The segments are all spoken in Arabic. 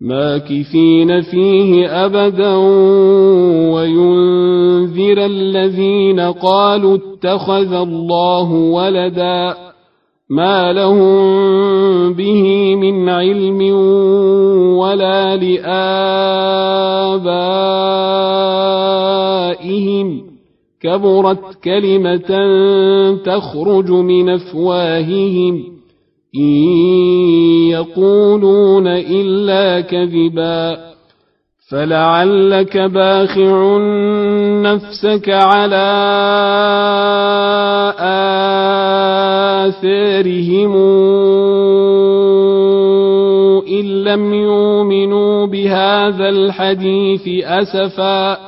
ماكثين فيه أبدا وينذر الذين قالوا اتخذ الله ولدا ما لهم به من علم ولا لآبائهم كبرت كلمة تخرج من أفواههم إن يقولون إلا كذبا فلعلك باخع نفسك على آثارهم إن لم يؤمنوا بهذا الحديث أسفاً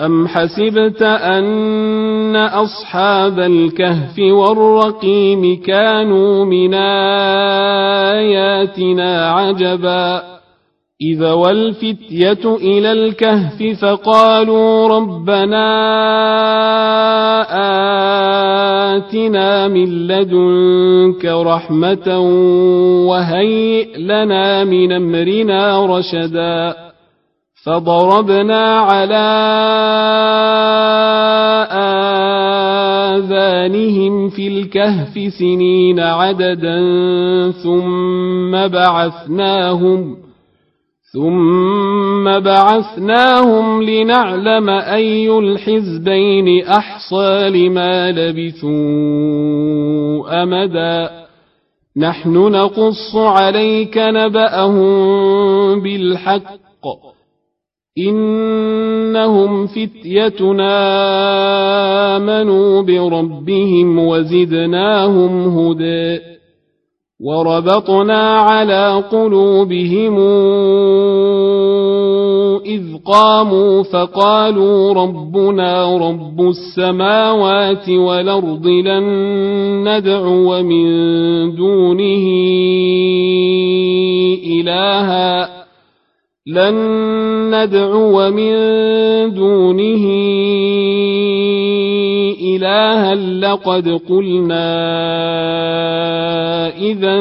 أم حسبت أن أصحاب الكهف والرقيم كانوا من آياتنا عجبا إذا والفتية إلى الكهف فقالوا ربنا آتنا من لدنك رحمة وهيئ لنا من أمرنا رشدا فضربنا على آذانهم في الكهف سنين عددا ثم بعثناهم ثم بعثناهم لنعلم أي الحزبين أحصى لما لبثوا أمدا. نحن نقص عليك نبأهم بالحق. إنهم فتيتنا آمنوا بربهم وزدناهم هدى وربطنا على قلوبهم إذ قاموا فقالوا ربنا رب السماوات والأرض لن ندعو من دونه إلهًا لن ندعو من دونه إلها لقد قلنا إذا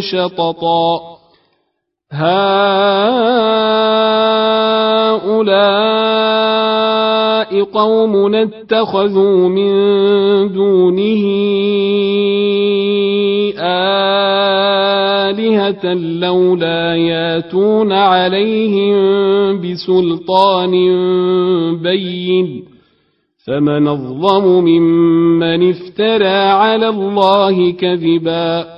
شططا. هؤلاء قوم اتخذوا من دونه آلهة لولا ياتون عليهم بسلطان بين فمن الظلم ممن افترى على الله كذبا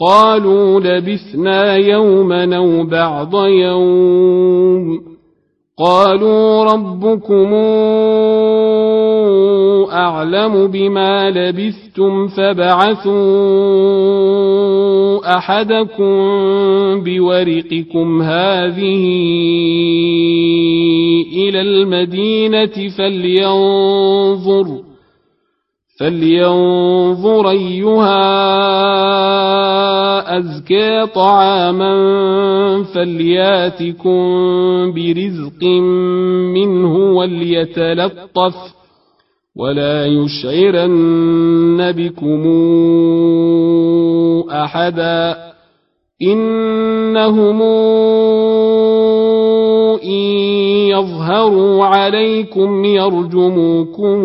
قالوا لبثنا يوما أو بعض يوم. قالوا ربكم أعلم بما لبثتم فبعثوا أحدكم بورقكم هذه إلى المدينة فلينظر فلينظر أيها أزكى طعاما فلياتكم برزق منه وليتلطف ولا يشعرن بكم أحدا إنهم إن يظهروا عليكم يرجموكم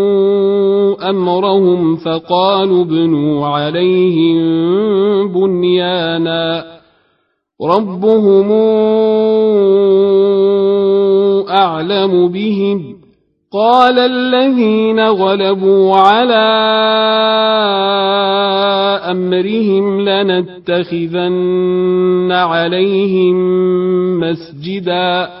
أمرهم فقالوا ابنوا عليهم بنيانا. ربهم أعلم بهم. قال الذين غلبوا على أمرهم لنتخذن عليهم مسجداً.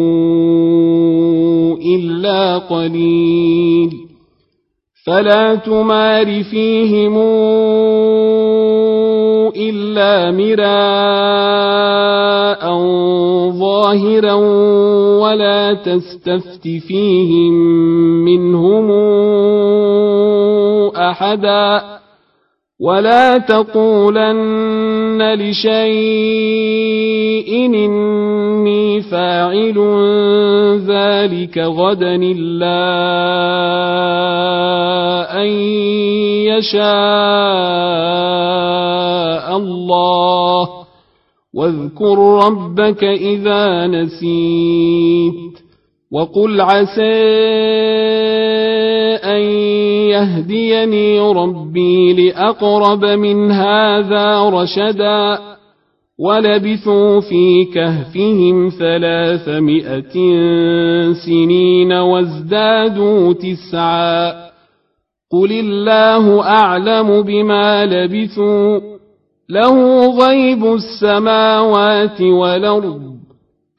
إلا قليل. فلا تمار فيهم إلا مراء ظاهرا ولا تستفت فيهم منهم أحدا. ولا تقولن لشيء إني فاعل ذلك غدا إلا أن يشاء الله واذكر ربك إذا نسيت وقل عسى أن يهديني ربي لأقرب من هذا رشدا ولبثوا في كهفهم ثلاثمائة سنين وازدادوا تسعا قل الله أعلم بما لبثوا له غيب السماوات والأرض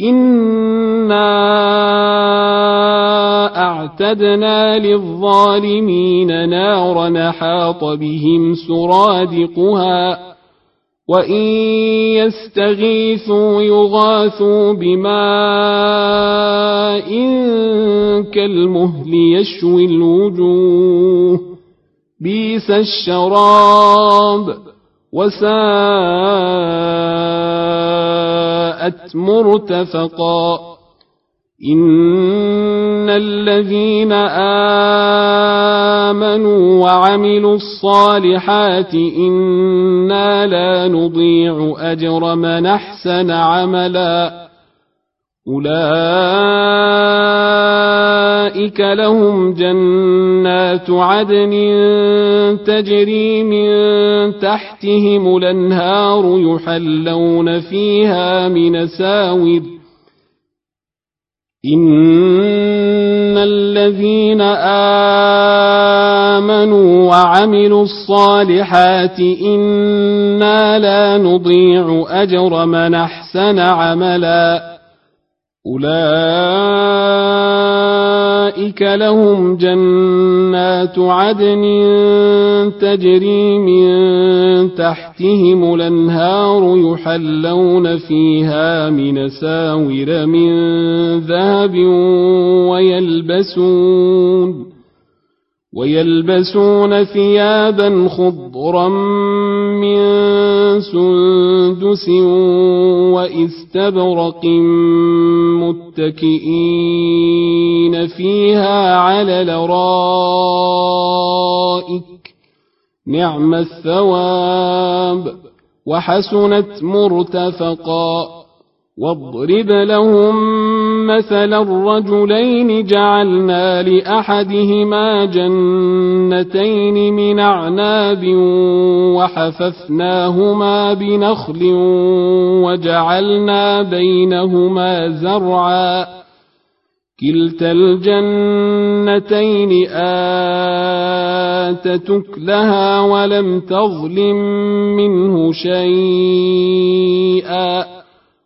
إنا أعتدنا للظالمين نارا حاط بهم سرادقها وإن يستغيثوا يغاثوا بماء كالمهل يشوي الوجوه بيس الشراب وساءت مرتفقا. إن الذين آمنوا وعملوا الصالحات إنا لا نضيع أجر من أحسن عملا. أولئك لهم جنات عدن تجري من تحتهم الأنهار يحلون فيها من ساور إن الذين آمنوا وعملوا الصالحات إنا لا نضيع أجر من أحسن عملاً أولئك لهم جنات عدن تجري من تحتهم الأنهار يحلون فيها من ساور من ذهب ويلبسون ويلبسون ثيابا خضرا من سندس وإستبرق متكئين فيها على الارائك نعم الثواب. وحسنت مرتفقا. واضرب لهم مثل الرجلين جعلنا لأحدهما جنتين من أعناب وحففناهما بنخل وجعلنا بينهما زرعا. كلتا الجنتين آتت أكلها ولم تظلم منه شيئا.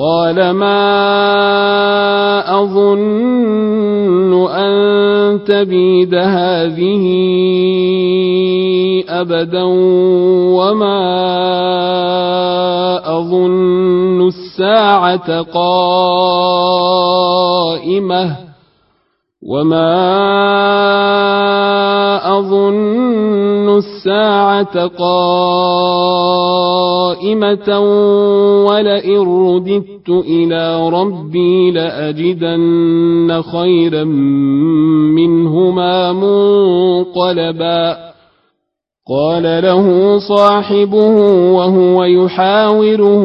قال ما أظن أن تبيد هذه أبدا وما أظن الساعة قائمة. وما أظن الساعة قائمة ولئن رددت إلى ربي لأجدن خيرا منهما منقلبا قال له صاحبه وهو يحاوره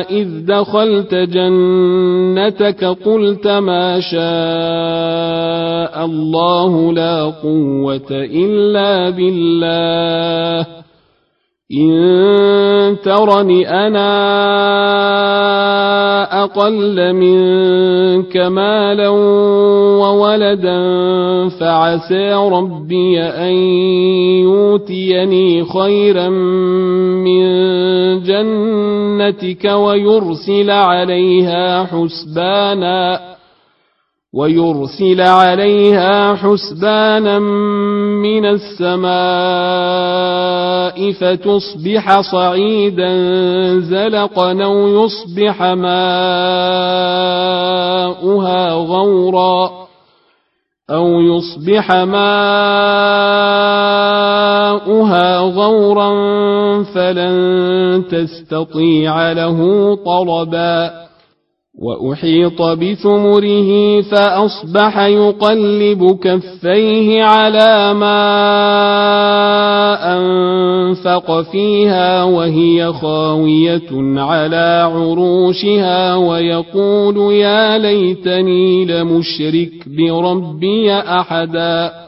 إذ دخلت جنتك قلت ما شاء الله لا قوة إلا بالله إن ترني أنا أقل منك مالا وولدا فعسى ربي أن يؤتيني خيرا من جنتك ويرسل عليها حسبانا ويرسل عليها حسبانا من السماء فتصبح صعيدا زلقا أو يصبح ماؤها غورا أو يصبح ماؤها غورا فلن تستطيع له طلبا وأحيط بثمره فأصبح يقلب كفيه على ما أنفق فيها وهي خاوية على عروشها ويقول يا ليتني لمشرك بربي أحدا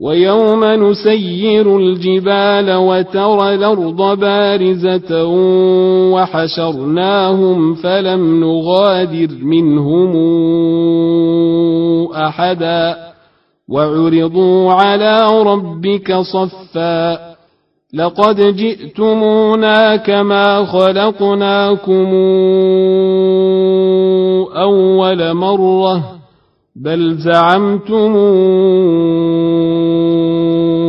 ويوم نسير الجبال وترى الأرض بارزة وحشرناهم فلم نغادر منهم أحدا وعرضوا على ربك صفا لقد جئتمونا كما خلقناكم أول مرة بل زعمتم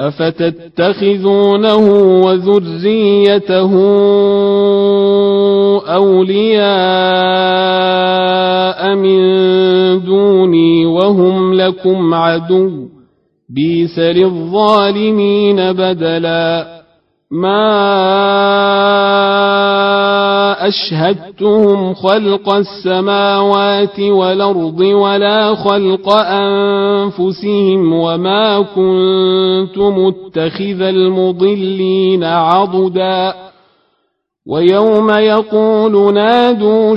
أفتتخذونه وذريته أولياء من دوني وهم لكم عدو بيس للظالمين بدلا ما أشهدتهم خلق السماوات والأرض ولا خلق أنفسهم وما كنت متخذ المضلين عضداً. ويوم يقول نادوا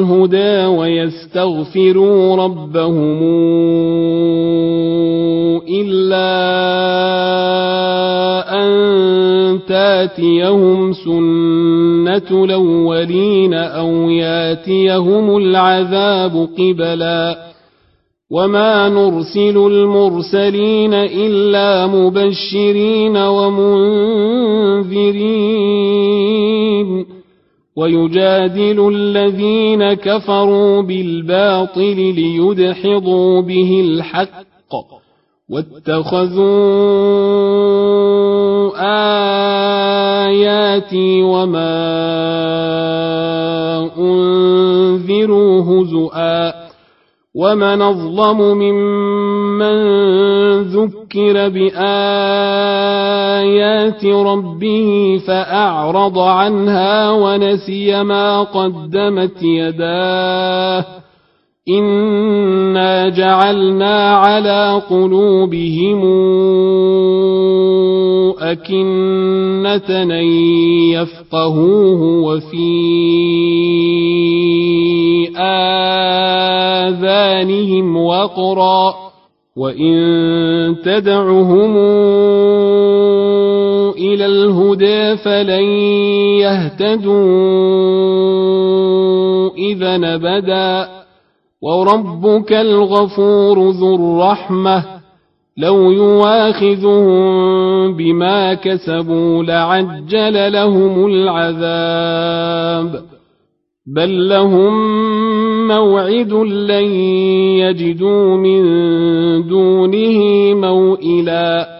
الهدى ويستغفروا ربهم الا ان تاتيهم سنه الاولين أو ياتيهم العذاب قبلا وما نرسل المرسلين الا مبشرين ومنذرين ويجادل الذين كفروا بالباطل ليدحضوا به الحق واتخذوا آياتي وما أنذروا هزؤا ومن أظلم ممن ذكر بايات ربه فاعرض عنها ونسي ما قدمت يداه انا جعلنا على قلوبهم اكنه ان يفقهوه وفي آذانهم وقرا وإن تدعهم إلى الهدى فلن يهتدوا إذا أبدا وربك الغفور ذو الرحمة لو يواخذهم بما كسبوا لعجل لهم العذاب. بل لهم موعد لن يجدوا من دونه موئلا.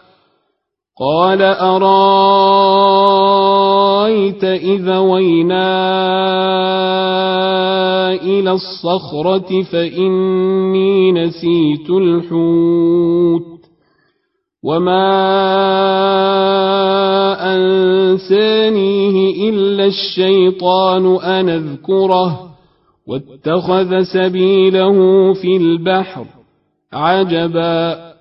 قال أرأيت إذا وينا إلى الصخرة فإني نسيت الحوت وما أنسانيه إلا الشيطان أن أذكره واتخذ سبيله في البحر عجبا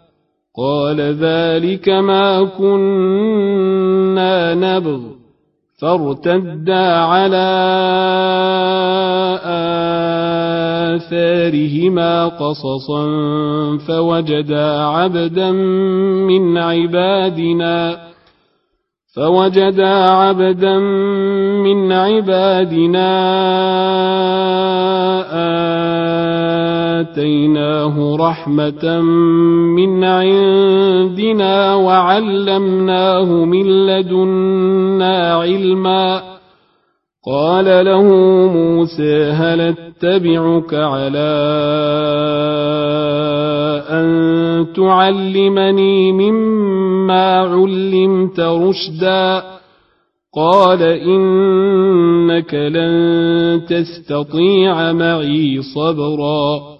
قال ذلك ما كنا نبغ. فارتدا على آثارهما قصصا فوجدا عبدا من عبادنا. فوجدا عبدا من عبادنا آتيناه رحمة من عندنا وعلمناه من لدنا علما. قال له موسى هل أتبعك على أن تعلمني مما علمت رشدا؟ قال إنك لن تستطيع معي صبرا.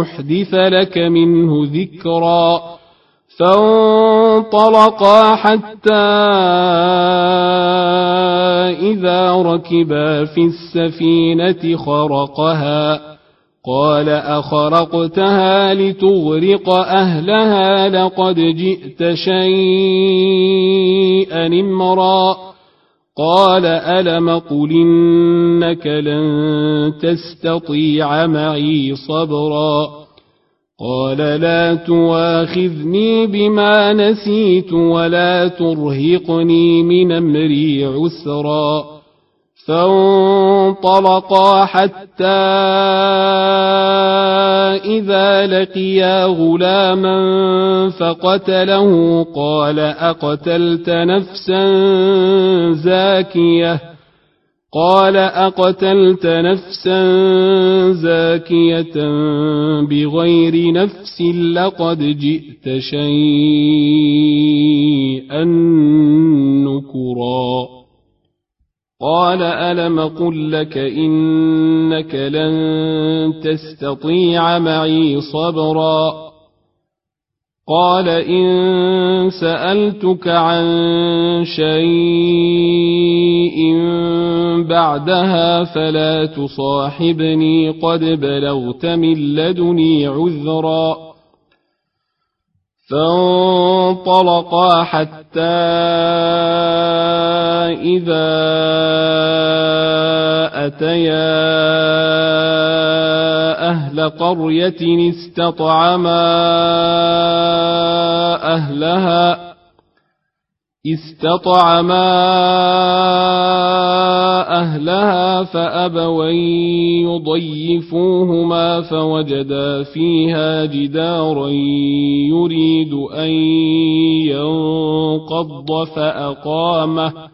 أحدث لك منه ذكرا فانطلقا حتى إذا ركبا في السفينة خرقها قال أخرقتها لتغرق أهلها لقد جئت شيئا إمرا قال ألم قل إنك لن تستطيع معي صبرا قال لا تواخذني بما نسيت ولا ترهقني من أمري عسرا فانطلقا حتى إذا لقيا غلاما فقتله قال أقتلت نفسا زاكية قال أقتلت نفسا زاكية بغير نفس لقد جئت شيئا نكرا قال ألم قل لك إنك لن تستطيع معي صبرا قال إن سألتك عن شيء بعدها فلا تصاحبني قد بلغت من لدني عذرا فانطلقا حتى إذا أتيا أهل قرية استطعما أهلها استطعما أهلها فأبوا يضيفوهما فوجدا فيها جدارا يريد أن ينقض فأقامه.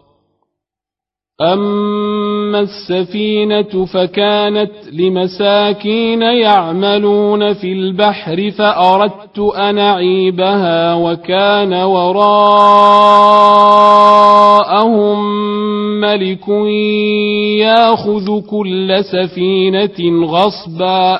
أما السفينة فكانت لمساكين يعملون في البحر فأردت أن أعيبها وكان وراءهم ملك ياخذ كل سفينة غصباً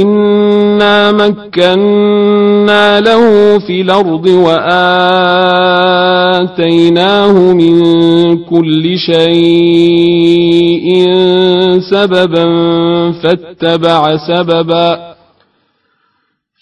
إنا مكنا له في الأرض وآتيناه من كل شيء سببا فاتبع سببا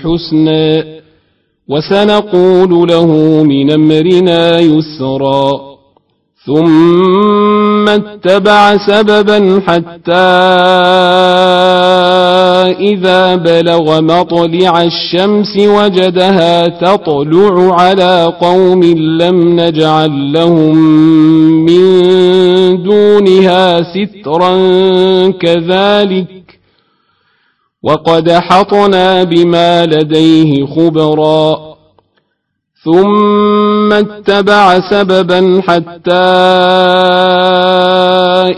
الحسنى وسنقول له من أمرنا يسرا ثم اتبع سببا حتى إذا بلغ مطلع الشمس وجدها تطلع على قوم لم نجعل لهم من دونها سترا كذلك وقد حطنا بما لديه خبرا. ثم اتبع سببا حتى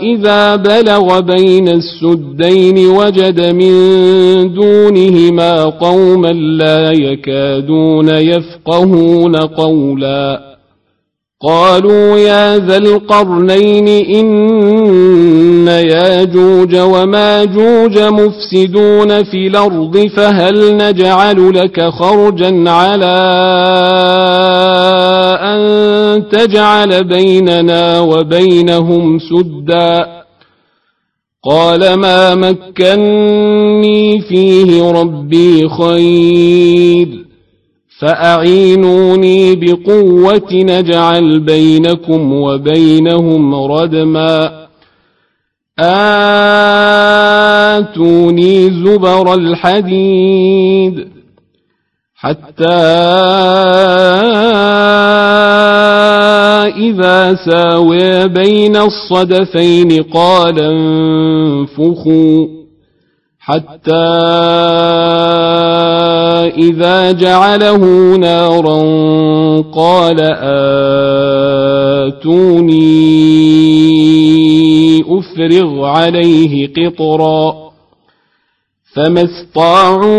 إذا بلغ بين السدين وجد من دونهما قوما لا يكادون يفقهون قولا. قالوا يا ذا القرنين إن ياجوج وماجوج مفسدون في الأرض فهل نجعل لك خرجا على أن تجعل بيننا وبينهم سدا قال ما مكني فيه ربي خير فأعينوني بقوة نجعل بينكم وبينهم ردما. آتوني زبر الحديد حتى إذا ساوي بين الصدفين قال انفخوا. حتى إذا جعله نارا قال آتوني أفرغ عليه قطرا فما استطاعوا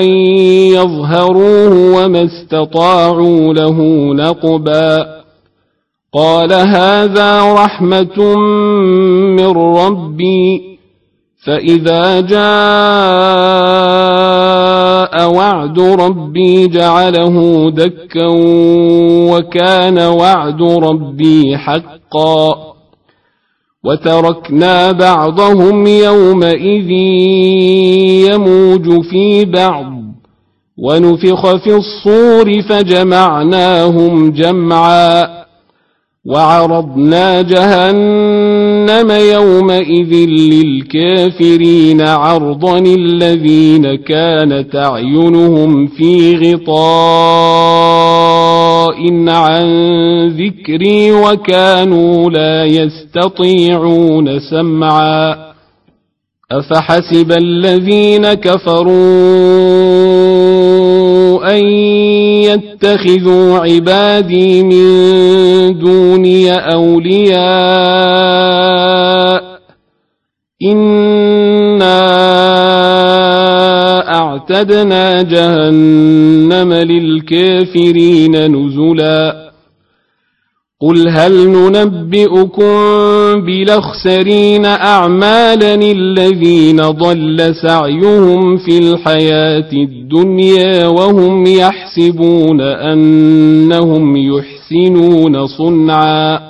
أن يظهروه وما استطاعوا له نقبا قال هذا رحمة من ربي فإذا جاء وعد ربي جعله دكا وكان وعد ربي حقا. وتركنا بعضهم يومئذ يموج في بعض ونفخ في الصور فجمعناهم جمعا. وعرضنا جهنم يومئذ للكافرين عرضا الذين كانت أعينهم في غطاء عن ذكري وكانوا لا يستطيعون سمعا افحسب الذين كفروا ان يتخذوا عبادي من دوني اولياء انا اعتدنا جهنم للكافرين نزلا قل هل ننبئكم بالاخسرين اعمالا الذين ضل سعيهم في الحياة الدنيا وهم يحسبون انهم يحسنون صنعا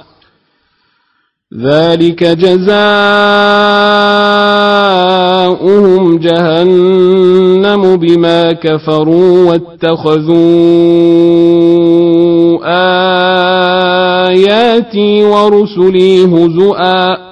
ذلك جزاؤهم جهنم بما كفروا واتخذوا آياتي ورسلي هزؤا.